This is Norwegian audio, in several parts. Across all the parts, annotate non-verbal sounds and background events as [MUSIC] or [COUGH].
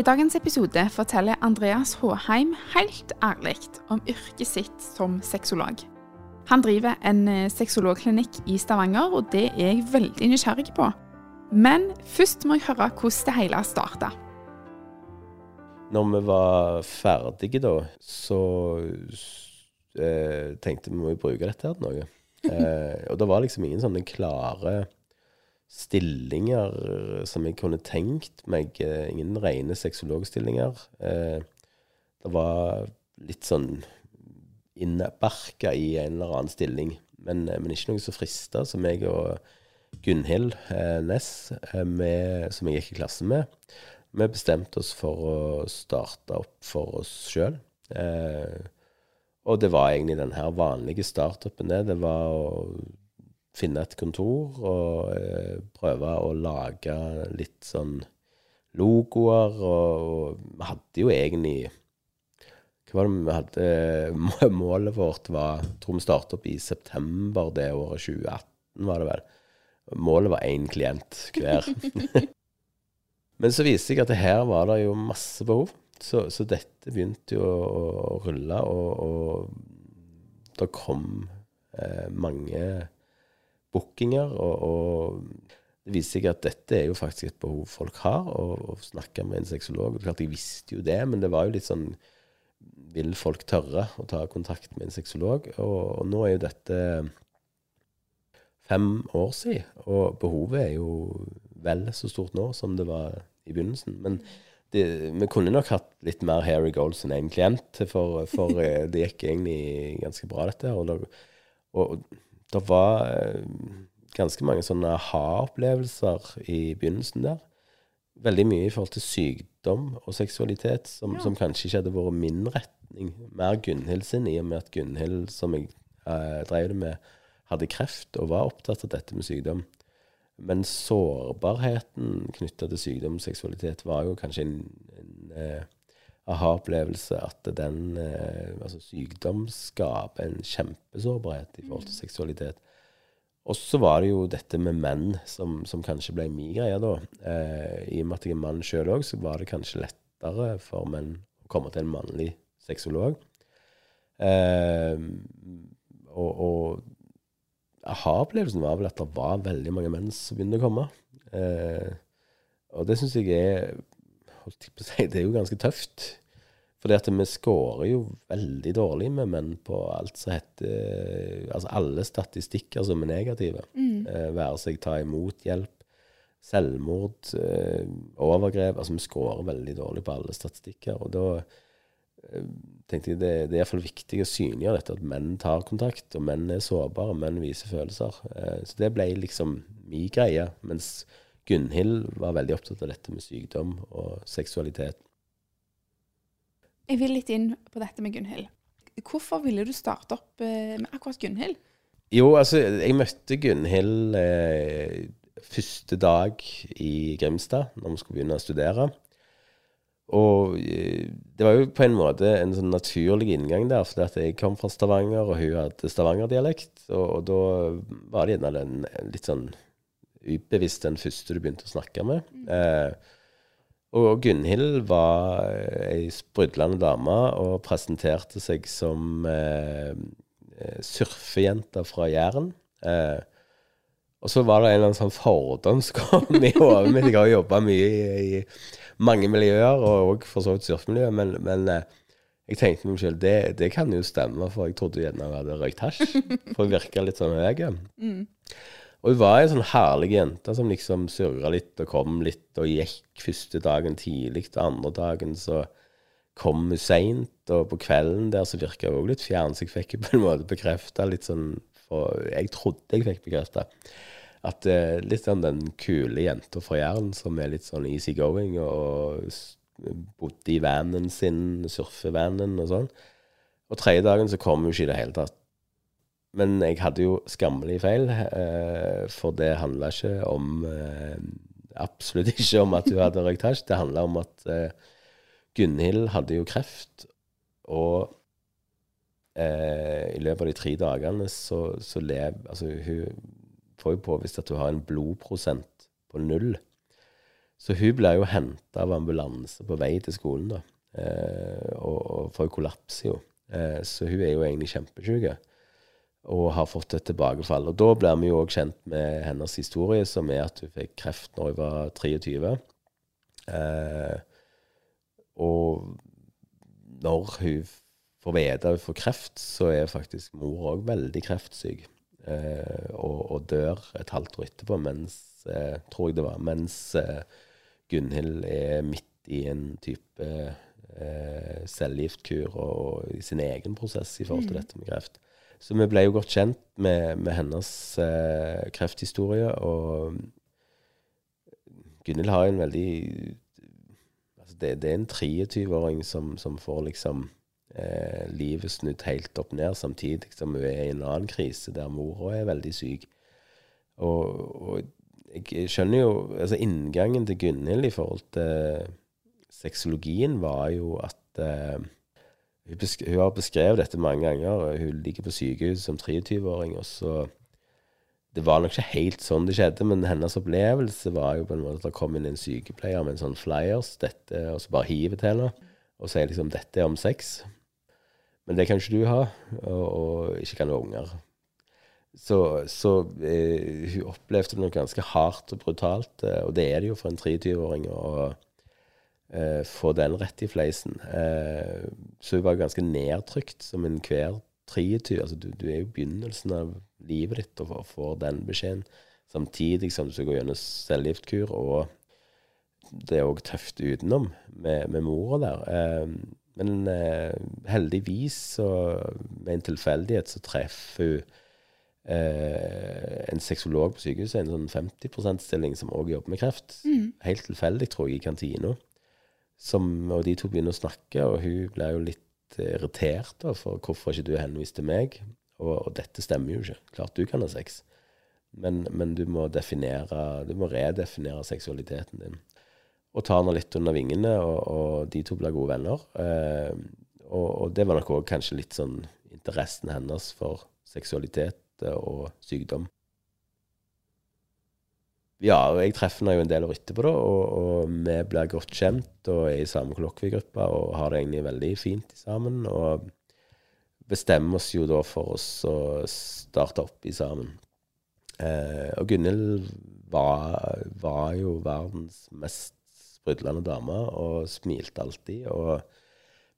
I dagens episode forteller Andreas Håheim helt ærlig om yrket sitt som sexolog. Han driver en eh, sexologklinikk i Stavanger, og det er jeg veldig nysgjerrig på. Men først må jeg høre hvordan det hele starta. Når vi var ferdige da, så eh, tenkte vi må jo bruke dette her til noe. [LAUGHS] Eh, og det var liksom ingen sånne klare stillinger som jeg kunne tenkt meg. Eh, ingen rene sexologstillinger. Eh, det var litt sånn innbarka i en eller annen stilling, men, eh, men ikke noe som frista. som jeg og Gunhild Ness eh, med- som jeg gikk i klasse med, vi bestemte oss for å starte opp for oss sjøl. Eh, og det var egentlig den her vanlige startupen, det. Det var å finne et kontor og eh, prøve å lage litt sånn logoer. Og, vi hadde jo egentlig Hva var det vi hadde? [LAUGHS] Målet vårt var Jeg tror vi startet opp i september det året 2018, var det vel. Målet var én klient hver. [LAUGHS] Men så viste seg at her var det jo masse behov. Så, så dette begynte jo å, å rulle, og, og det kom eh, mange bookinger. Og, og det viser seg at dette er jo faktisk et behov folk har, å, snakke med en sexolog. Klart jeg visste jo det, men det var jo litt sånn Vil folk tørre å ta kontakt med en sexolog? Og, og nå er jo dette fem år siden, og behovet er jo vel så stort nå som det var i begynnelsen. Men det, vi kunne nok hatt litt mer Harry goals enn én klient, for, for eh, det gikk egentlig ganske bra, dette. Og, og det var eh, ganske mange sånne aha-opplevelser i begynnelsen der. Veldig mye i forhold til sykdom og seksualitet, som, som kanskje ikke hadde vært min retning. Mer Gunhild sin, i og med at Gunhild, som jeg eh, drev det med, hadde kreft og var opptatt av dette med sykdom. Men sårbarheten knytta til sykdom og seksualitet var jo kanskje en, en eh, aha-opplevelse at den eh, altså sykdom skaper en kjempesårbarhet i forhold til seksualitet. Og så var det jo dette med menn som, som kanskje ble min greie, da. Eh, I og med at jeg er mann sjøl òg, så var det kanskje lettere for menn å komme til en mannlig sexolog. Eh, og, og aha-opplevelsen var vel at det var veldig mange menn som begynte å komme. Eh, og det syns jeg er holdt jeg på å si, Det er jo ganske tøft. Fordi at vi scorer jo veldig dårlig med menn på alt som heter Altså alle statistikker som er negative. Eh, være seg ta imot hjelp, selvmord, eh, overgrep. Altså vi scorer veldig dårlig på alle statistikker. Og da eh, tenkte jeg det, det er iallfall viktig å synliggjøre dette, at menn tar kontakt, og menn er sårbare, menn viser følelser. Eh, så det ble liksom min greie. Mens Gunhild var veldig opptatt av dette med sykdom og seksualitet. Jeg vil litt inn på dette med Gunhild. Hvorfor ville du starte opp eh, med akkurat Gunhild? Jo, altså, jeg møtte Gunhild eh, første dag i Grimstad, når vi skulle begynne å studere. Og eh, det var jo på en måte en sånn naturlig inngang der, for at jeg kom fra Stavanger, og hun hadde stavangerdialekt. Og, og da var det gjerne den litt sånn ubevisst den første du begynte å snakke med. Eh, og Gunhild var ei sprudlende dame og presenterte seg som eh, surfejenta fra Jæren. Eh, og så var det en eller annen sånn fordom som kom i hodet mitt. Jeg har jo jobba mye i, i mange miljøer, og òg for så vidt surfemiljø, men, men eh, jeg tenkte meg selv, det, det kan jo stemme, for jeg trodde gjerne hun hadde røykt hasj. For hun virka litt sånn høy. Og hun var ei sånn herlig jente som liksom surra litt og kom litt og gikk første dagen tidlig, og andre dagen så kom hun seint, og på kvelden der så virka hun òg litt fjern, så jeg fikk på en måte bekrefta litt sånn for jeg trodde jeg fikk bekrefta at eh, litt sånn den kule jenta fra Jæren som er litt sånn easy going og bodde i vanen sin, surfevanen og sånn. Og tredje dagen så kom hun ikke i det hele tatt. Men jeg hadde jo skammelig feil, eh, for det handla ikke om eh, Absolutt [LAUGHS] ikke om at hun hadde røykt hasj. Det handla om at eh, Gunhild hadde jo kreft, og i løpet av de tre dagene så, så lev, altså, hun får jo påvist at hun har en blodprosent på null. Så hun blir jo henta av ambulanse på vei til skolen, da. Eh, og, og får kollaps, jo. Eh, så hun er jo egentlig kjempesyk. Og har fått et tilbakefall. Og da blir vi jo òg kjent med hennes historie, som er at hun fikk kreft når hun var 23. Eh, og når hun får vite hun får kreft, så er faktisk mor òg veldig kreftsyk. Eh, og, og dør et halvt år etterpå, mens, eh, tror jeg det var, mens eh, Gunhild er midt i en type eh, cellegiftkur og, og i sin egen prosess i forhold til dette med kreft. Så vi ble jo godt kjent med, med hennes eh, krefthistorie, og Gunhild har jo en veldig altså det, det er en 23-åring som, som får liksom eh, livet snudd helt opp ned, samtidig som hun er i en annen krise der mora er veldig syk. Og, og jeg skjønner jo altså Inngangen til Gunhild i forhold til sexologien var jo at eh, hun, hun har beskrevet dette mange ganger. Hun ligger på sykehus som 23-åring, og så Det var nok ikke helt sånn det skjedde, men hennes opplevelse var jo på en måte at det kom inn en sykepleier med en sånn flyers, dette, og så bare hiver til henne og sier liksom 'dette er om sex'. Men det kan ikke du ha, og, og ikke kan du ha unger. Så, så eh, hun opplevde det nok ganske hardt og brutalt, eh, og det er det jo for en 23-åring å eh, få den rett i fleisen. Eh, så hun var ganske nedtrykt som enhver 23. Altså, du, du er jo begynnelsen av livet ditt og får- den beskjeden, samtidig som du skal gå gjennom cellegiftkur, og det er òg tøft utenom med, med mora der. Eh, men eh, heldigvis, så med en tilfeldighet, så treffer hun eh, en sexolog på sykehuset, en sånn 50 %-stilling som òg jobber med kreft. Helt tilfeldig, tror jeg, i kantina. Som, og de to begynner å snakke, og hun ble jo litt irritert da, for hvorfor ikke du henviste meg. Og, og dette stemmer jo ikke. Klart du kan ha sex, men, men du må definere, du må redefinere seksualiteten din. Og ta henne litt under vingene, og, og de to blir gode venner. Eh, og, og det var nok òg kanskje litt sånn interessen hennes for seksualitet og sykdom. Ja, og jeg treffer jo en del år etterpå, da, og, og vi blir godt kjent og er i samme kollokviegruppe og har det egentlig veldig fint sammen. Og bestemmer oss jo da for oss å starte opp i sammen. Eh, og Gunhild var, var jo verdens mest sprudlende dame og smilte alltid. Og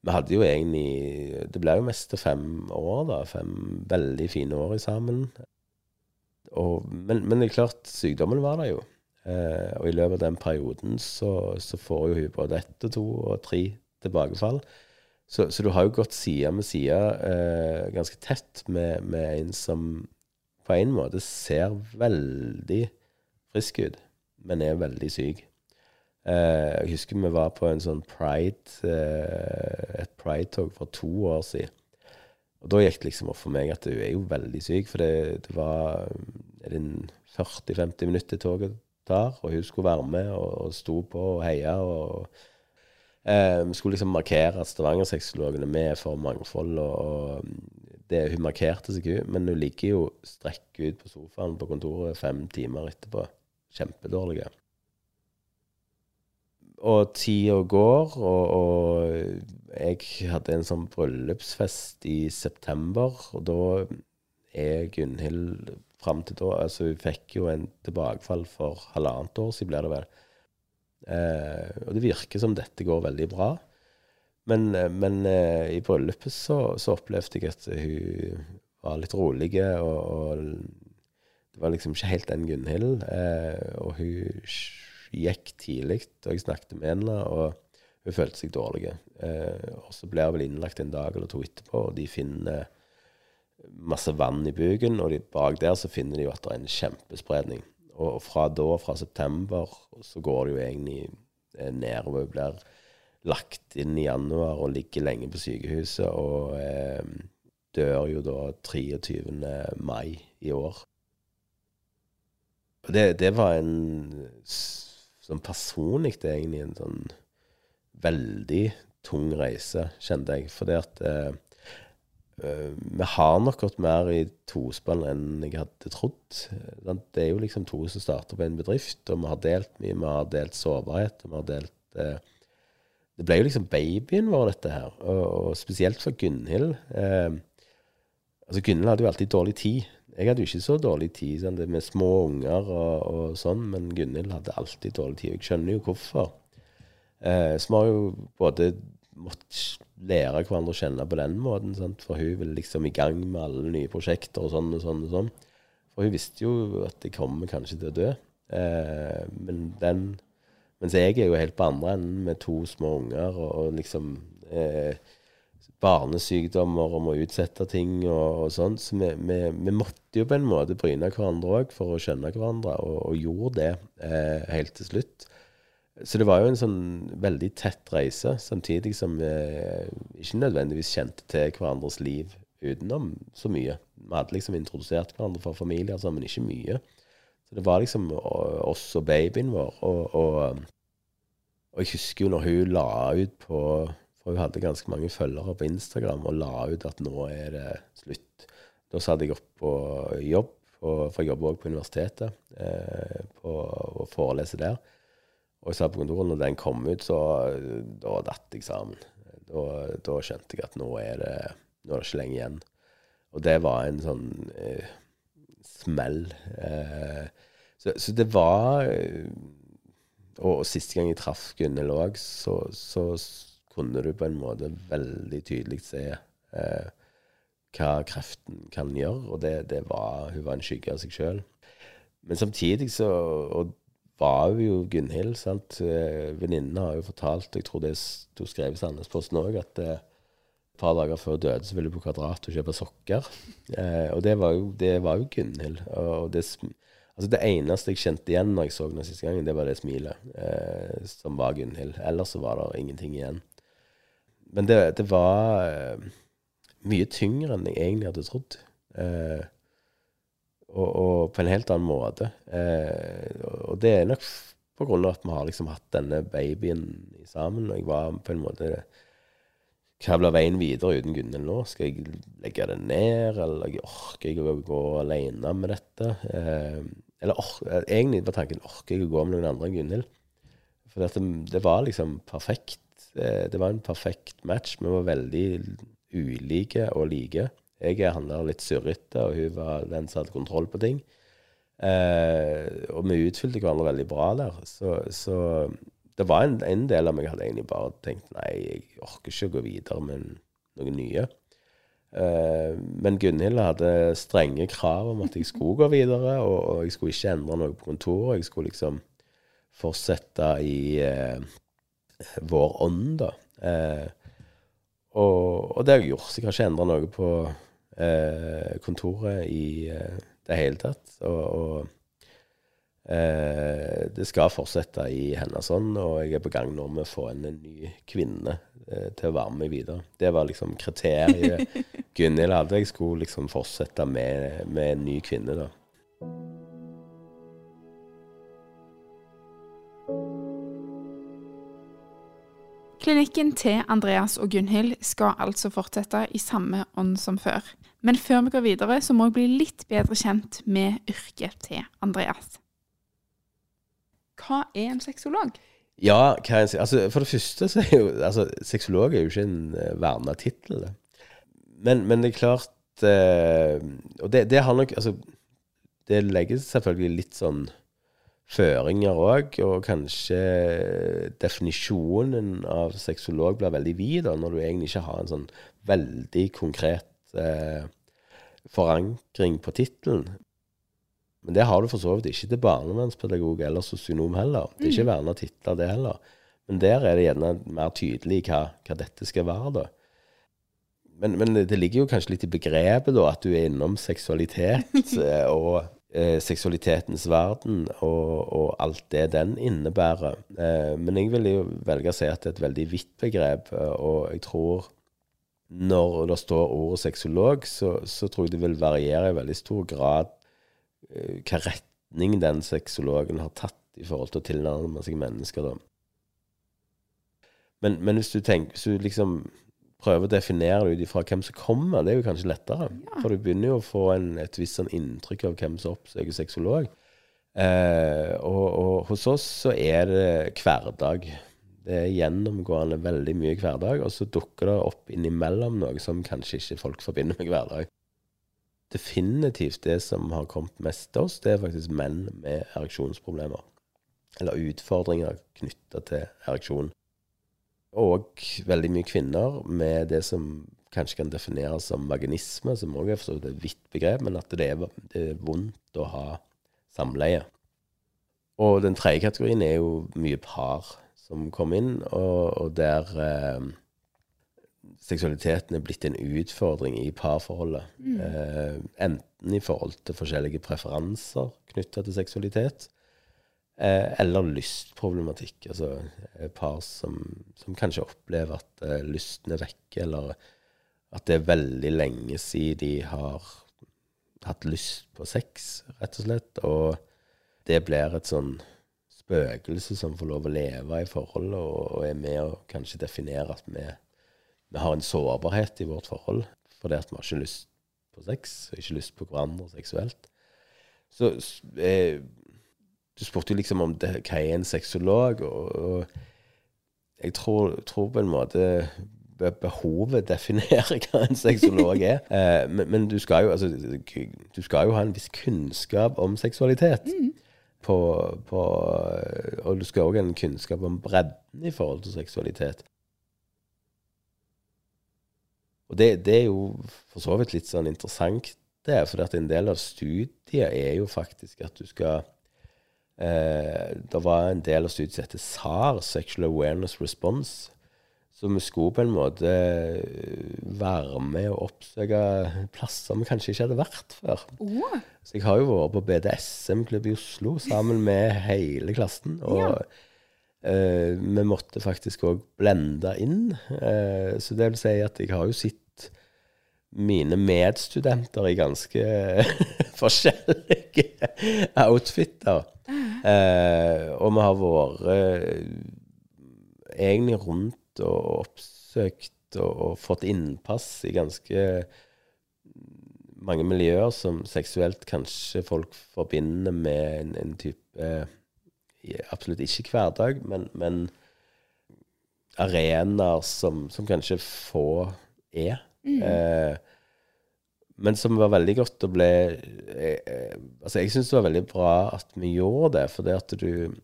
vi hadde jo egentlig Det ble jo mest til fem år, da. Fem veldig fine år sammen. Og, men, men det er klart, sykdommen var der jo. Eh, og i løpet av den perioden så, så får jo hun både ett og to og tre tilbakefall. Så, så du har jo gått side med side eh, ganske tett med, med en som på en måte ser veldig frisk ut, men er veldig syk. Eh, jeg husker vi var på en sånn pride, eh, et pride-tog for to år siden. Og da gikk det liksom opp for meg at hun er jo veldig syk, for det, det var er det en 40-50 minutter toget tar, og hun skulle være med og, og sto på og heia. og eh, skulle liksom markere at Stavanger-sexologene er for mangfold, og, og det, hun markerte seg, hun. Men hun ligger jo strekk ut på sofaen på kontoret fem timer etterpå. Kjempedårlige. Og tida går, og, og jeg hadde en sånn bryllupsfest i september, og da er Gunhild fram til da Altså, hun fikk jo en tilbakefall for halvannet år siden, blir det vel. Eh, og det virker som dette går veldig bra. Men, eh, men eh, i bryllupet så, så opplevde jeg at hun var litt rolig, og, og det var liksom ikke helt den Gunhild. Eh, og hun gikk tidlig, og jeg snakket med henne, og hun følte seg dårlig. Eh, og så ble hun vel innlagt en dag eller to etterpå, og de finner masse vann i buken, og de, bak der så finner de jo at det er en kjempespredning. Og fra da, fra september, så går det jo egentlig eh, nedover. Blir lagt inn i januar og ligger lenge på sykehuset. Og eh, dør jo da 23. mai i år. Og det, det var en sånn personlig det egentlig en sånn veldig tung reise, kjente jeg. Fordi at eh, Uh, vi har nok gått mer i tospill enn jeg hadde trodd. Det er jo liksom to som starter på en bedrift, og vi har delt mye. Vi har delt sårbarhet. og vi har delt uh, Det ble jo liksom babyen vår, dette her. Og, og spesielt for Gunhild. Uh, altså Gunhild hadde jo alltid dårlig tid. Jeg hadde jo ikke så dårlig tid sånn, med små unger og, og, sånn, men Gunhild hadde alltid dårlig tid. Jeg skjønner jo hvorfor. Så vi har jo både måttet lære hverandre å kjenne på den måten. Sant? For hun ville liksom i gang med alle nye prosjekter og sånn og sånn. og sånn. For hun visste jo at jeg kommer kanskje til å dø. Eh, men den Mens jeg er jo helt på andre enden med to små unger og, og liksom eh, barnesykdommer og må utsette ting og, og sånn. Så vi, vi, vi, måtte jo på en måte bryne hverandre òg for å skjønne hverandre, og, og gjorde det eh, helt til slutt. Så det var jo en sånn veldig tett reise, samtidig som vi ikke nødvendigvis kjente til hverandres liv utenom så mye. Vi hadde liksom introdusert hverandre for familier, altså, men ikke mye. Så det var liksom oss og babyen vår. Og, og, og jeg husker jo når hun la ut på For hun hadde ganske mange følgere på Instagram og la ut at nå er det slutt. Da satt jeg opp på jobb, og, for jeg jobber òg på universitetet, eh, på, og foreleser der. Og jeg sa på kontoret når den kom ut, så da datt jeg sammen. Da, da, skjønte jeg at nå er, det, nå er det ikke lenge igjen. Og det var en sånn eh, smell. Eh, så, så, det var eh, og, og, siste gang jeg traff Gunhild òg, så, så, kunne du på en måte veldig tydelig se eh, hva kreften kan gjøre. Og det, det var Hun var en skygge av seg sjøl. Men samtidig så Og var jo Gunhild. sant? Eh, venninnene har jo fortalt, jeg tror det sto skrevet i Sandnesposten òg, at eh, et par dager før døde så ville hun på Kvadrat og kjøpe sokker. [LAUGHS] Eh, og det var jo, det jo Gunhild. Og det, altså det eneste jeg kjente igjen når jeg så henne siste gangen, det var det smilet eh, som var Gunhild. Ellers så var det ingenting igjen. Men det, det var eh, mye tyngre enn jeg egentlig hadde trodd. Eh, og, og, på en helt annen måte. Eh, og det er nok på grunn av at vi har liksom hatt denne babyen sammen. Og jeg var på en måte blir veien videre uten Gunhild nå? Skal jeg legge det ned, eller orker jeg å gå alene med dette? Eh, eller or, egentlig var tanken orker jeg å gå med noen andre enn Gunhild? For det, det, var liksom perfekt. Eh, det var en perfekt match. Vi var veldig ulike og like. Jeg handla litt surrete, og hun var den som hadde kontroll på ting. Eh, og vi utfylte hverandre veldig bra der. Så, så det var en, en, del av meg hadde egentlig bare tenkt nei, jeg orker ikke å gå videre med noen nye. Eh, men Gunhild hadde strenge krav om at jeg skulle gå videre, og, og, jeg skulle ikke endre noe på kontoret. Jeg skulle liksom fortsette i eh, vår ånd, da. Eh, og, og, det har jeg gjort. Jeg har ikke endra noe på eh, kontoret i eh, det hele tatt. Og, og eh, det skal fortsette i hennes hånd og jeg er på gang nå med å få en, en ny kvinne eh, til å være med videre. Det var liksom kriteriet [LAUGHS] Gunhild hadde. Jeg skulle liksom fortsette med, med en ny kvinne, da. Klinikken til Andreas og Gunhild skal altså fortsette i samme ånd som før. Men før vi går videre, så må jeg bli litt bedre kjent med yrket til Andreas. Hva er en sexolog? Ja, hva er en, altså, For det første så er jo altså, Sexolog er jo ikke en uh, verna tittel. Men, men, det er klart uh, Og det, det har nok Altså, det legger selvfølgelig litt sånn føringer òg, og kanskje definisjonen av sexolog blir veldig vid, da, når du egentlig ikke har en sånn veldig konkret eh, forankring på tittelen. Men det har du for så vidt ikke til barnevernspedagog eller sosionom heller. Det er ikke mm. verna titler, det heller. Men der er det gjerne mer tydelig hva, hva dette skal være, da. men, men det ligger jo kanskje litt i begrepet, da, at du er innom seksualitet [LAUGHS] eh, og eh, seksualitetens verden og, og, alt det den innebærer. Eh, men jeg vil jo velge å si at det er et veldig vidt begrep, eh, og jeg tror når det står ordet sexolog, så, så, tror jeg det vil variere i veldig stor grad eh, hva retning den sexologen har tatt i forhold til å tilnærme seg mennesker. da. Men, men hvis du tenker, hvis du liksom prøver å definere det ut ifra hvem som kommer, det er jo kanskje lettere. Ja. For du begynner jo å få en, et visst sånn inntrykk av hvem som oppsøker sexolog. Eh, og, og, hos oss så er det hverdag. Det er gjennomgående veldig mye hverdag, og så dukker det opp innimellom noe som kanskje ikke folk forbinder med hverdag. Definitivt det som har kommet mest til oss, det er faktisk menn med ereksjonsproblemer. Eller utfordringer knytta til ereksjon. Og veldig mye kvinner med det som kanskje kan defineres som vaginisme, som også er et vidt begrep, men at det er, det er, vondt å ha samleie. Og den tredje kategorien er jo mye par som kommer inn, og, og der eh, seksualiteten er blitt en utfordring i parforholdet. Mm. Eh, enten i forhold til forskjellige preferanser knytta til seksualitet, Eh, eller lystproblematikk. Altså eh, par som, som kanskje opplever at eh, lysten er vekke, eller at det er veldig lenge siden de har hatt lyst på sex, rett og slett. Og det blir et sånn spøkelse som får lov å leve i forholdet, og, og er med å kanskje definere at vi, vi har en sårbarhet i vårt forhold fordi at vi har ikke lyst på sex, og ikke lyst på hverandre seksuelt. Så eh, du spurte jo liksom om det, hva er en sexolog, og, og jeg tror, tror, på en måte behovet definerer [LAUGHS] hva en sexolog er. [LAUGHS] Eh, men, men du, skal jo, altså, du, skal jo, ha en viss kunnskap om seksualitet. Mm. På, på, og du skal òg ha en kunnskap om bredden i forhold til seksualitet. Og det, det, er jo for så vidt litt sånn interessant, det. For en del av studiet er jo faktisk at du skal eh, Det var en del av studiet som heter SAR, Sexual Awareness Response. Så vi skulle på en måte eh, være med og oppsøke plasser vi kanskje ikke hadde vært før. Oh. Så jeg har jo vært på BDSM-klubb i Oslo sammen med hele klassen. Og ja. eh, vi måtte faktisk òg blende inn. Eh, så det vil si at jeg har jo sett mine medstudenter i ganske [LAUGHS] forskjellige outfitter. Eh, og vi har vært eh, egentlig rundt og oppsøkt og, og, fått innpass i ganske mange miljøer som seksuelt kanskje folk forbinder med en, en type eh, Absolutt ikke hverdag, men, men arenaer som, som, kanskje få er. Mm. Eh, men som var veldig godt å bli eh, eh, Altså, jeg syns det var veldig bra at vi gjorde det, for det at du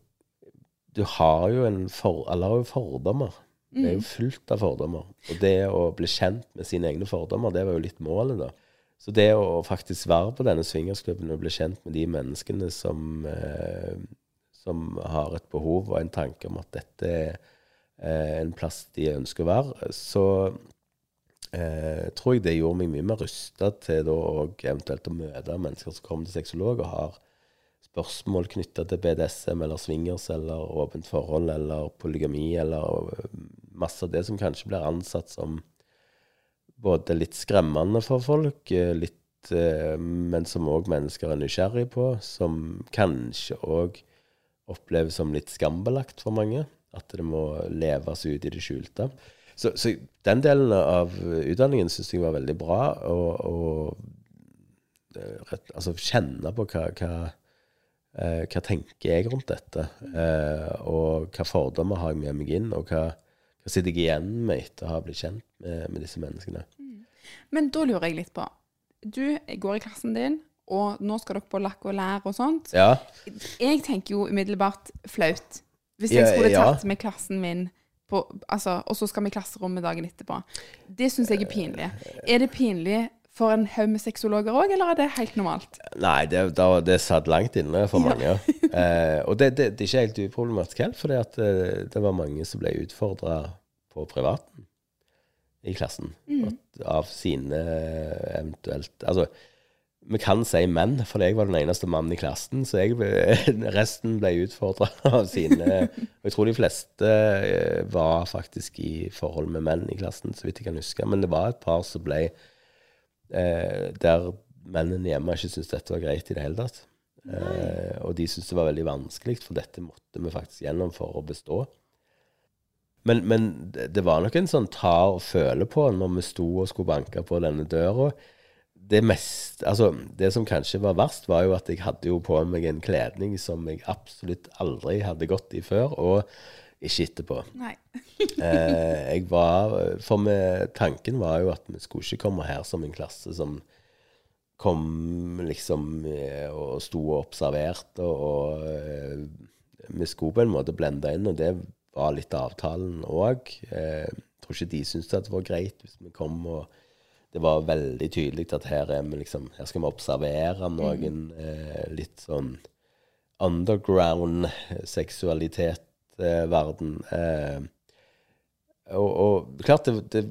Du har jo en for, Alle har jo fordommer. Mm. Det er jo mm. fullt av fordommer. Og det å bli kjent med sine egne fordommer, det var jo litt målet, da. Så det å faktisk være på denne swingersklubben og bli kjent med de menneskene som, eh, som har et behov og en tanke om at dette er eh, en plass de ønsker å være, så eh, tror jeg det gjorde meg mye mer rusta til da eventuelt å møte mennesker som kommer til sexolog og har spørsmål knytta til BDSM eller swingers eller åpent forhold eller polygami eller eh, masse av det som kanskje blir ansatt som både litt skremmende for folk, eh, litt, eh, men som òg mennesker er nysgjerrig på, som kanskje òg oppleves som litt skambelagt for mange. At det må leves ut i det skjulte. Så, så, den delen av utdanningen syns jeg var veldig bra. Og, rett, altså kjenne på hva, hva, eh, hva tenker jeg rundt dette? Eh, og hva fordommer har jeg med meg inn? Og hva, hva sitter jeg igjen med etter å ha blitt kjent med, med disse menneskene? Mm. Men da lurer jeg litt på Du går i klassen din, og nå skal dere på lakk og lær og sånt. Ja. Jeg tenker jo umiddelbart flaut. Hvis jeg skulle tatt med klassen min altså, og så skal vi i klasserommet dagen etterpå. Det syns jeg er pinlig. Er det pinlig for en haug med sexologer òg, eller er det helt normalt? Nei, det, det, det satt langt inne for mange. Ja. [LAUGHS] eh, og det, det, det, er ikke helt uproblematisk heller, for det, det var mange som ble utfordra på privaten. i klassen. At av sine eventuelt Altså, vi kan si menn, for jeg var den eneste mannen i klassen. Så jeg, [LAUGHS] resten ble utfordra [LAUGHS] av sine Og jeg tror de fleste eh, var faktisk i forhold med menn i klassen, så vidt jeg kan huske. Men det var et par som ble eh, Der mennene hjemme ikke syntes dette var greit i det hele tatt. Eh, og de syntes det var veldig vanskelig, for dette måtte vi faktisk gjennom for å bestå. Men, men det var nok en sånn ta og føle på når vi sto og skulle banke på denne døra. Det, mest, altså, det som kanskje var verst, var jo at jeg hadde jo på meg en kledning som jeg absolutt aldri hadde gått i før, og ikke etterpå. Nei. [LAUGHS] Eh, jeg var, for med, tanken var jo at vi skulle ikke komme her som en klasse som kom liksom eh, og sto og observerte, og, og eh, vi skulle på en måte blende inn, og det var litt avtalen òg. Eh, jeg tror ikke de syntes det var greit hvis vi kom og det var veldig tydelig at her, er liksom, her skal vi observere noen eh, litt sånn underground seksualitet-verden. Eh, og, og klart det, det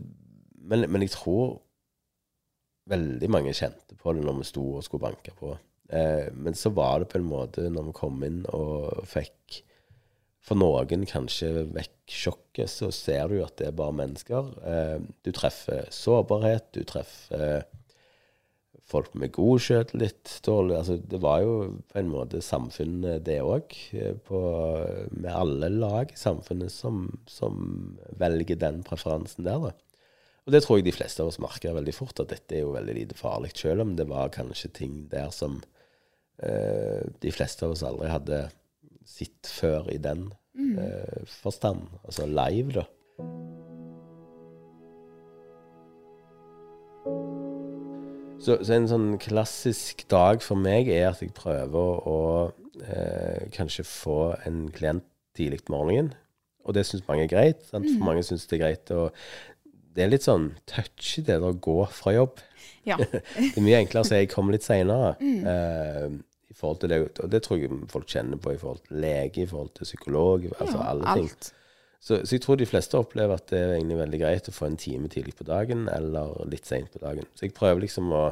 men, men jeg tror veldig mange kjente på det når vi sto og skulle banke på. Eh, men så var det på en måte når vi kom inn og fikk for noen kanskje vekk sjokket, så ser du at det er bare mennesker. Eh, du treffer sårbarhet, du treffer eh, folk med god sjøltillit. Altså, det var jo på en måte samfunnet, det òg. Med alle lag i samfunnet som, som velger den preferansen der, da. Og det tror jeg de fleste av oss merker veldig fort, at dette er jo veldig lite farlig. Selv om det var kanskje ting der som eh, de fleste av oss aldri hadde sett før i den eh, forstand. Altså live, da. Så, så en sånn klassisk dag for meg er at jeg prøver å eh, kanskje få en klient tidlig på morgenen. Og det syns mange er greit. Sant? For mange syns det er greit å Det er litt sånn touchy, det å gå fra jobb. Ja. [LAUGHS] det er mye enklere å si jeg kommer litt seinere. Eh, I forhold til det, og det tror jeg folk kjenner på i forhold til lege, i forhold til psykolog, altså Ja, alle ting. alt. Så, så jeg tror de fleste opplever at det er egentlig veldig greit å få en time tidlig på dagen, eller litt seint på dagen. Så jeg prøver liksom å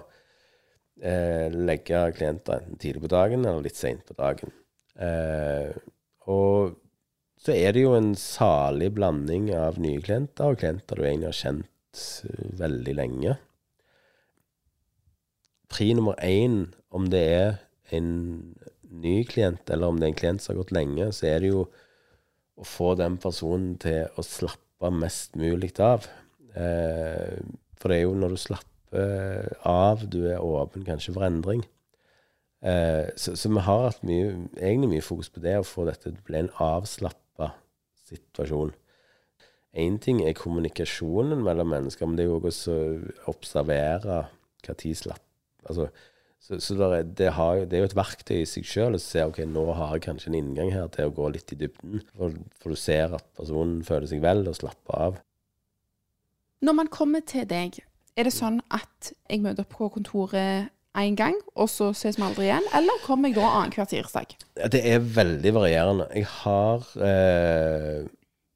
eh, legge klienter enten tidlig på dagen eller litt seint på dagen. Eh, og så er det jo en salig blanding av nye klienter og klienter du egentlig har kjent eh, veldig lenge. Pri nummer én, om det er en ny klient eller om det er en klient som har gått lenge, så er det jo å få den personen til å slappe mest mulig av. Eh, for det er jo når du slapper av, du er åpen kanskje for endring. Eh, så, så vi har hatt mye, egentlig mye fokus på det, å få dette til å bli en avslappa situasjon. Én ting er kommunikasjonen mellom mennesker, men det er jo også å observere hva tid slapp Altså, så så der er, det, har, det er jo et verktøy i seg sjøl å se ok, nå har jeg kanskje en inngang her til å gå litt i dybden. For, for du ser at personen føler seg vel og slapper av. Når man kommer til deg, er det sånn at jeg møter opp på kontoret én gang, og så ses vi aldri igjen? Eller kommer jeg da annenhver tirsdag? Det er veldig varierende. Jeg har, eh,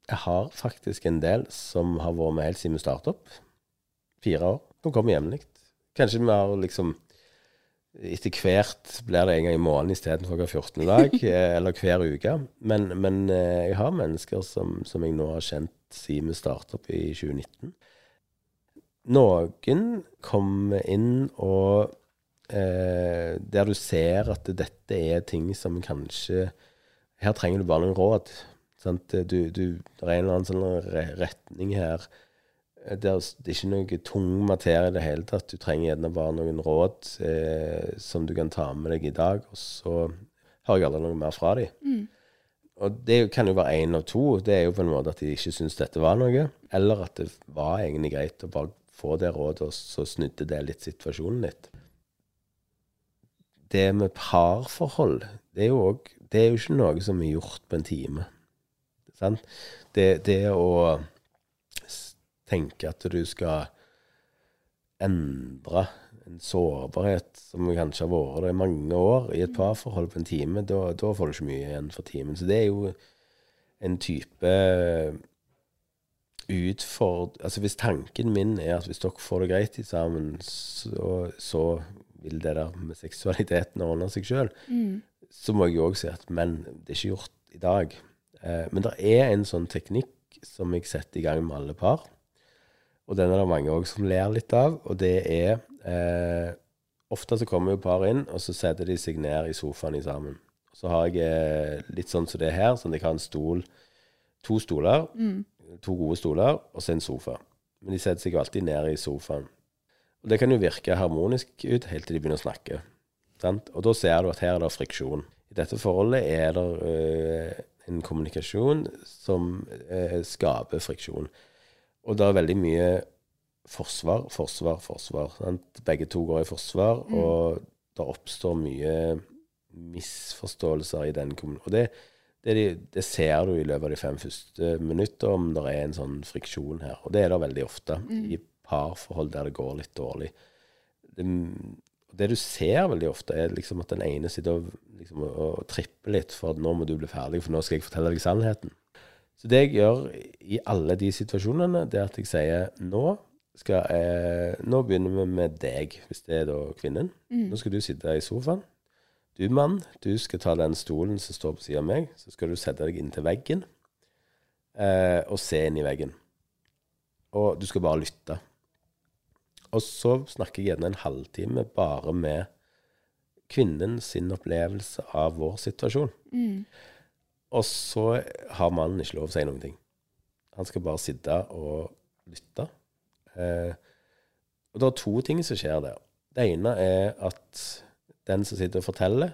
jeg har faktisk en del som har vært med helt siden vi startet opp. Fire år. De kommer jevnlig. Kanskje vi har liksom Etter hvert blir det en gang i måneden istedenfor hver 14. dag, [LAUGHS] eh, eller hver uke. Men, men eh, jeg har mennesker som, som jeg nå har kjent siden vi startet opp i 2019. Noen kommer inn og eh, Der du ser at dette er ting som kanskje Her trenger du bare noen råd. Sant? Du, du, det er en eller annen sånn retning her. Det er, det er ikke noe tung materie i det hele tatt. Du trenger gjerne bare noen råd eh, som du kan ta med deg i dag, og så hører jeg aldri noe mer fra dem. Og det kan jo være én av to. Det er jo på en måte at de ikke syns dette var noe. Eller at det var egentlig greit å bare få det rådet, og så snudde det litt situasjonen litt. Det med parforhold, det er jo òg Det er jo ikke noe som er gjort på en time. Sant? Det, det å s- tenke at du skal endre en sårbarhet som kanskje har vært der i mange år, i et parforhold på en time, da, da får du ikke mye igjen for timen. Så det er jo en type utford... Altså hvis tanken min er at hvis dere får det greit sammen, så, så vil det der med seksualiteten ordne seg sjøl, så må jeg jo òg si at men, det er ikke gjort i dag. Eh, men det er en sånn teknikk som jeg setter i gang med alle par. Og den er det mange òg som ler litt av, og det er eh, Ofte så kommer jo par inn, og så setter de seg ned i sofaen sammen. Så har jeg eh, litt sånn som det er her, sånn at jeg har en stol, to stoler, to gode stoler, og så en sofa. Men de setter seg jo alltid ned i sofaen. Og det kan jo virke harmonisk ut helt til de begynner å snakke. Sant? Og da ser du at her er det friksjon. I dette forholdet er det øh, en kommunikasjon som øh, skaper friksjon. Og det er veldig mye forsvar, forsvar, forsvar. Sant? Begge to går i forsvar, og det oppstår mye misforståelser i den kommunen. Og det, det, det ser du i løpet av de fem første minutter, om det er en sånn friksjon her. Og det er det veldig ofte i parforhold der det går litt dårlig. Det, det du ser veldig ofte, er liksom at den ene sitter og, liksom, og, og tripper litt for at nå må du bli ferdig, for nå skal jeg fortelle deg sannheten. Så det jeg gjør i alle de situasjonene, det er at jeg sier nå skal jeg, nå begynner vi med deg, hvis det er da kvinnen. Nå skal du sitte i sofaen. Du mann, du skal ta den stolen som står på siden av meg, så skal du sette deg inntil veggen eh, og se inn i veggen. Og du skal bare lytte. Og så snakker jeg gjerne en halvtime bare med kvinnen sin opplevelse av vår situasjon. Og så har mannen ikke lov å si noen ting. Han skal bare sitte og lytte. Eh, og det er to ting som skjer der. Det ene er at den som sitter og forteller,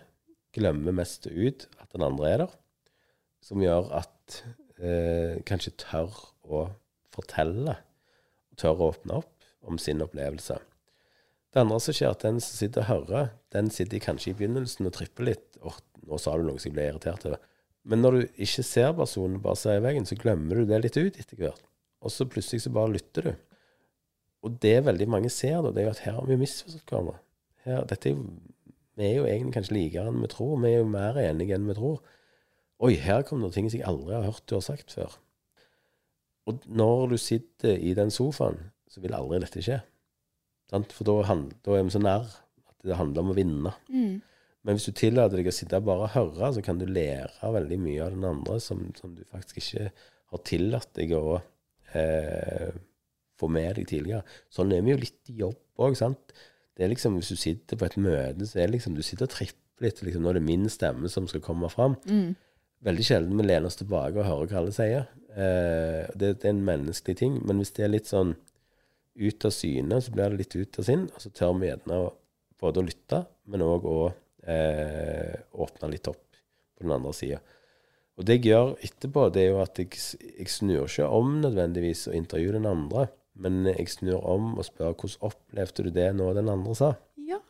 glemmer mest ut at den andre er der. Som gjør at eh, kanskje tør å fortelle, tør å åpne opp om sin opplevelse. Det andre som skjer, at den som sitter og hører, den sitter kanskje i begynnelsen og tripper litt. og nå sa du noe som jeg ble irritert over. Men når du ikke ser personen, bare ser i veggen, så glemmer du det litt ut etter hvert. Og så plutselig så bare lytter du. Og det veldig mange ser, da, det er jo at her har vi misforstått hverandre. Her, dette vi er jo egentlig kanskje likere enn vi tror. Vi er jo mer enige enn vi tror. Oi, her kom det ting som jeg aldri har hørt du har sagt før. Og når du sitter i den sofaen, så vil aldri dette skje. For da, er vi så nær at det handler om å vinne. Men hvis du tillater deg å sitte og bare høre, så kan du lære veldig mye av den andre som, som du faktisk ikke har tillatt deg å eh, få med deg tidligere. Sånn er vi jo litt i jobb òg, sant. Det er liksom, Hvis du sitter på et møte, så er det liksom, du sitter og tripper litt. liksom, Nå er det min stemme som skal komme fram. Veldig sjelden vi lener oss tilbake og hører hva alle sier. Eh, det, det er en menneskelig ting. Men hvis det er litt sånn ut av syne, så blir det litt ut av sinn. Og så tør vi gjerne både å lytte, men òg å eh, åpne litt opp på den andre sida. Og det jeg gjør etterpå, det er jo at jeg, jeg snur ikke om nødvendigvis å intervjue den andre, men jeg snur om og spør hvordan opplevde du det nå den andre sa? Ja.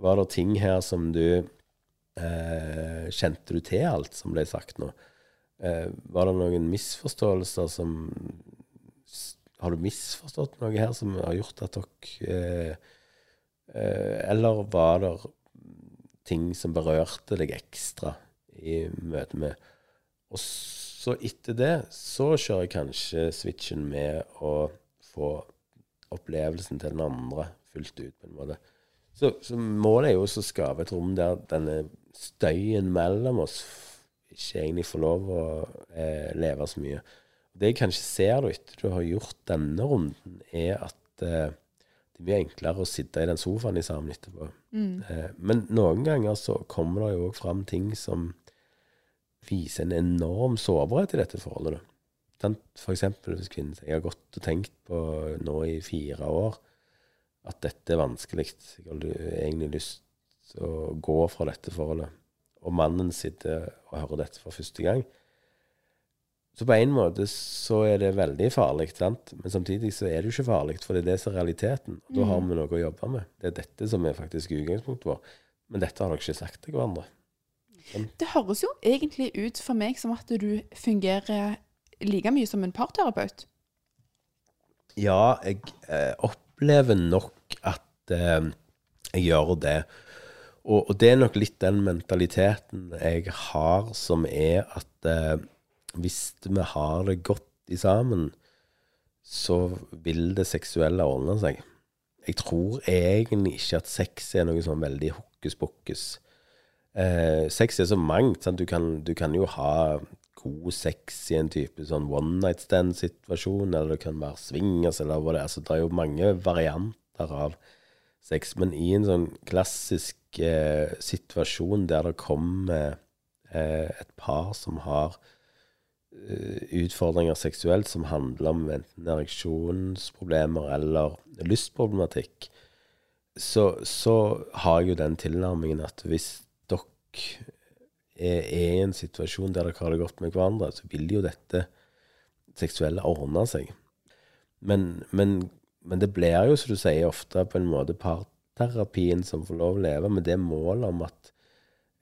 Var det ting her som du eh, Kjente du til alt som ble sagt nå? Eh, var det noen misforståelser som Har du misforstått noe her som har gjort at dere eh, eh, Eller var det ting som berørte deg ekstra i møte med Og så etter det så kjører jeg kanskje switchen med å få opplevelsen til den andre fullt ut, på en måte. Så, så målet er jo å skape et rom der denne støyen mellom oss ikke egentlig får lov å eh, leve så mye. Det jeg kanskje ser du etter du har gjort denne runden, er at eh, det mye enklere å sitte i den sofaen i sammen etterpå. Eh, men noen ganger så kommer det jo òg fram ting som viser en enorm sårbarhet i dette forholdet. For eksempel hvis kvinnen sier jeg har gått og tenkt på nå i fire år at dette er vanskelig. Jeg har egentlig lyst til å gå fra dette forholdet. Og mannen sitter og hører dette for første gang. Så på en måte så er det veldig farlig, sant? men samtidig så er det jo ikke farlig, for det er det som er realiteten. Da har vi noe å jobbe med. Det er dette som er faktisk utgangspunktet vårt. Men dette har dere ikke sagt til hverandre. Det høres jo egentlig ut for meg som at du fungerer like mye som en parterapeut. Ja, jeg eh, opplever nok at eh, jeg gjør det. Og, og det er nok litt den mentaliteten jeg har, som er at eh, hvis vi har det godt i sammen, så vil det seksuelle ordne seg. Jeg tror egentlig ikke at sex er noe sånn veldig hokus pokus. Eh, sex er så mangt. Du kan, du, kan, jo ha god sex i en type sånn one night stand-situasjon, eller det kan være swingers, eller hva det er. Altså, det er jo mange varianter av sex. Men i en sånn klassisk eh, situasjon der det kommer eh, et par som har utfordringer seksuelt som handler om enten ereksjonsproblemer eller lystproblematikk, så, så, har jeg jo den tilnærmingen at hvis dere er, er, i en situasjon der dere har det godt med hverandre, så vil jo dette seksuelle ordne seg. Men, men, men det blir jo, som du sier, ofte på en måte parterapien som får lov å leve med det målet om at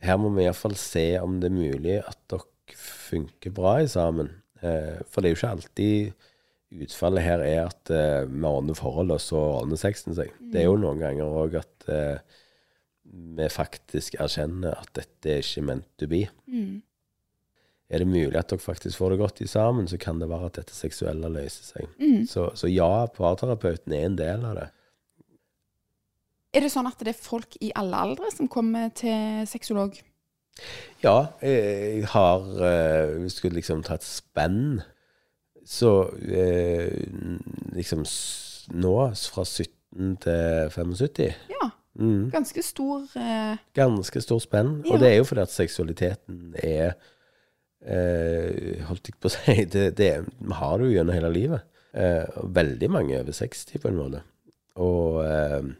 her må vi iallfall se om det er mulig at dere funker bra i sammen. Eh, for det er jo ikke alltid utfallet her er at eh, vi ordner forhold, og så ordner sexen seg. Mm. Det er jo noen ganger òg at eh, vi faktisk erkjenner at dette er ikke meant to be. Mm. Er det mulig at dere faktisk får det godt i sammen, så kan det være at dette seksuelle løser seg. Mm. Så, så, ja, parterapeuten er en del av det. Er det sånn at det er folk i alle aldre som kommer til sexolog? Ja, jeg har eh, Hvis du skulle liksom ta et spenn, så eh, liksom nå fra 17 til 75 Ja. Mm. Ganske stor eh... Ganske stor spenn. Ja. Og det er jo fordi at seksualiteten er eh, Holdt jeg på å si det, det, Vi har det jo gjennom hele livet. Eh, veldig mange over 60 på en måte. Og eh,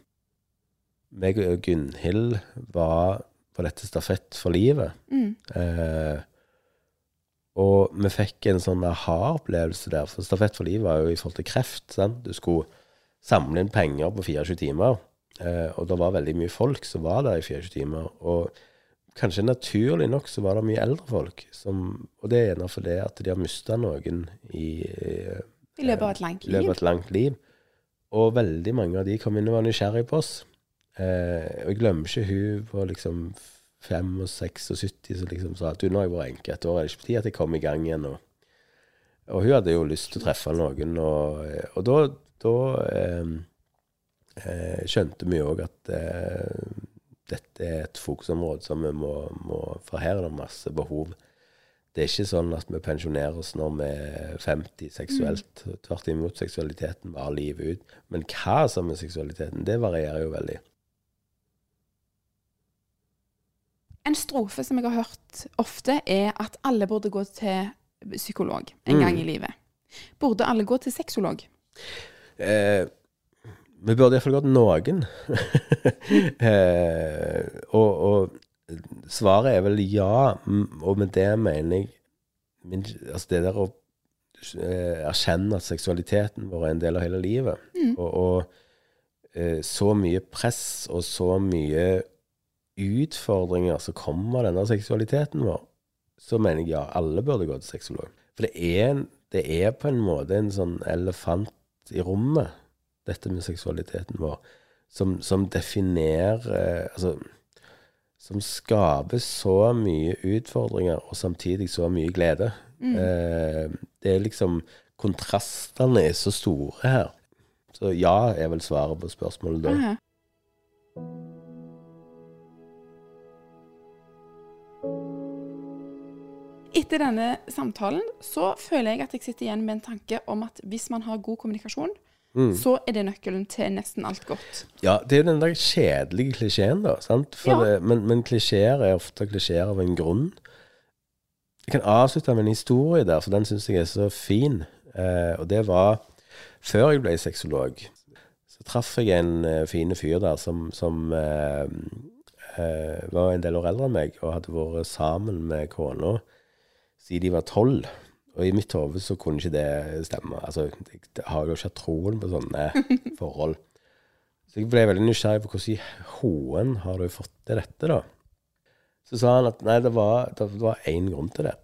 meg og Gunhild var på dette Stafett for livet. Mm. Eh, og vi fikk en sånn aha-opplevelse der. For Stafett for livet var jo i forhold til kreft. Sant? Du skulle samle inn penger på 24 timer. Eh, og det var veldig mye folk som var der i 24 timer. Og kanskje naturlig nok så var det mye eldre folk. Som, og det er gjerne fordi at de har mista noen i, I løpet av et langt liv. løpet av et langt liv. Og veldig mange av de kom inn og var nysgjerrige på oss. Eh, og jeg glemmer ikke hun på liksom 5-76 som liksom sa at du, nå har jeg vært enke et år, er det ikke på tide at jeg kommer i gang igjen? Og, og, hun hadde jo lyst til å treffe noen, og, og da, da eh, eh, skjønte vi òg at eh, dette er et fokusområde som vi må, må For her er det masse behov. Det er ikke sånn at vi pensjonerer oss når vi er 50 seksuelt. Mm. Tvert imot, seksualiteten varer livet ut. Men hva som er seksualiteten, det varierer jo veldig. En strofe som jeg har hørt ofte, er at alle burde gå til psykolog en mm. gang i livet. Burde alle gå til sexolog? Eh, vi burde iallfall gått noen. [LAUGHS] eh, og, og, svaret er vel ja, og med det mener jeg min, altså det der å eh, erkjenne at seksualiteten vår er en del av hele livet, mm. og, og eh, så mye press og så mye utfordringer som kommer av denne seksualiteten vår, så mener jeg ja, alle burde gå til sexolog. For det er, det er på en måte en sånn elefant i rommet, dette med seksualiteten vår, som, som definerer Altså Som skaper så mye utfordringer, og samtidig så mye glede. Mm. Eh, det er liksom Kontrastene er så store her. Så ja er vel svaret på spørsmålet da. Uh -huh. Etter denne samtalen så føler jeg at jeg sitter igjen med en tanke om at hvis man har god kommunikasjon, mm. så er det nøkkelen til nesten alt godt. Ja, det er jo den der kjedelige klisjeen, da. Ja. Det, men, men klisjeer er ofte klisjeer av en grunn. Jeg kan avslutte med en historie der, for den syns jeg er så fin. Eh, og det var før jeg ble sexolog. Så traff jeg en uh, fin fyr der som, som uh, uh, var en del år eldre enn meg, og hadde vært sammen med kona siden de var tolv. Og i mitt hode så kunne ikke det stemme. Altså, jeg har jo ikke hatt troen på sånne [LAUGHS] forhold. Så jeg ble veldig nysgjerrig på hvordan i hoen har du fått til dette, da. Så sa han at nei, det var, det var én grunn til det.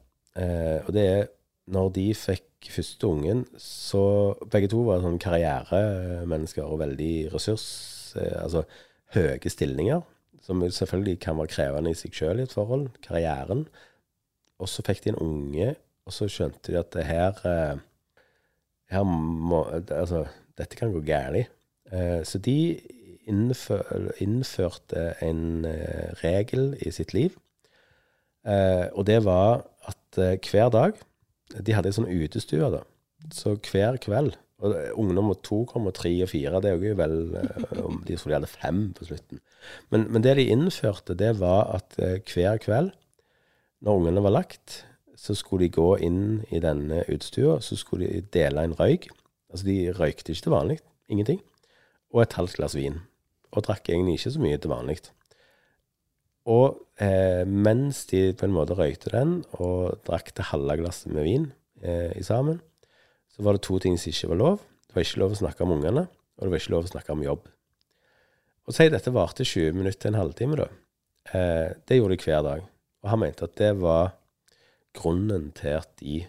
Eh, og det er når de fikk første ungen, så Begge to var sånn karrieremennesker og veldig ressurs... Eh, altså høye stillinger. Som selvfølgelig kan være krevende i seg sjøl i et forhold. Karrieren. Og så fikk de en unge, og så skjønte de at det her eh, her må, altså, dette kan gå galt. Eh, så de innfør, innførte en eh, regel i sitt liv. Og det var at hver dag De hadde ei sånn utestue, da. Så hver kveld og Ungdom nummer to kommer tre og fire. Det er jo vel om De de hadde fem på slutten. Men, men, det de innførte, det var at hver kveld, når ungene var lagt, så skulle de gå inn i denne utestua, så skulle de dele en røyk. Altså, de røykte ikke til vanlig. Ingenting. Og et halvt glass vin. Og drakk egentlig ikke så mye til vanlig. Og eh, mens de på en måte røykte den, og drakk det halve glasset med vin eh, i sammen, så var det to ting som ikke var lov. Det var ikke lov å snakke om ungene, og det var ikke lov å snakke om jobb. Og si dette varte 20 minutter til en halvtime, da. Eh, det gjorde de hver dag. Og han mente at det var grunnen til at de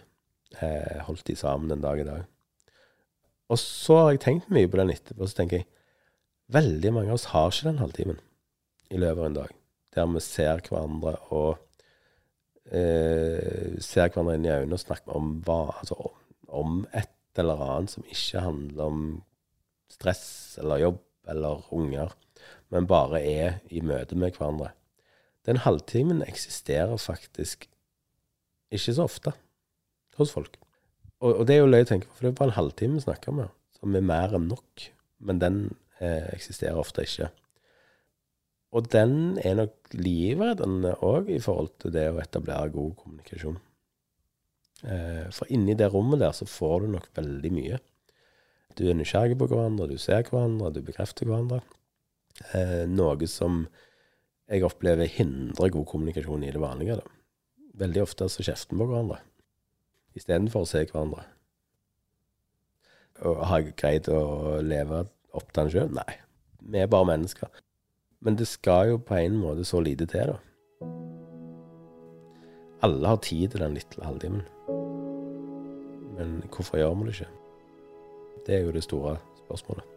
eh, holdt de sammen den dag i dag. Og så har jeg tenkt mye på den etterpå, så tenker jeg veldig mange av oss har ikke den halvtimen i løpet av en dag, der vi ser hverandre og eh, ser hverandre inn i øynene og snakker om hva, altså, om et eller annet som ikke handler om stress eller jobb eller unger, men bare er i møte med hverandre. Den halvtimen eksisterer faktisk ikke så ofte hos folk. Og, og det er jo løye å tenke på, for det er bare en halvtime vi snakker om, som er mer enn nok. Men den eh, eksisterer ofte ikke. Og den er nok livreddende òg i forhold til det å etablere god kommunikasjon. Eh, for inni det rommet der så får du nok veldig mye. Du er nysgjerrig på hverandre, du ser hverandre, du bekrefter hverandre. Eh, noe som jeg opplever hindrer god kommunikasjon i det vanlige. Da. Veldig ofte så kjefter vi på hverandre istedenfor å se hverandre. Og har jeg greid å leve opp til den sjøl? Nei. Vi er bare mennesker. Men det skal jo på en måte så lite til, da. Alle har tid til den lille halvtimen. Men hvorfor gjør vi det ikke? Det er jo det store spørsmålet.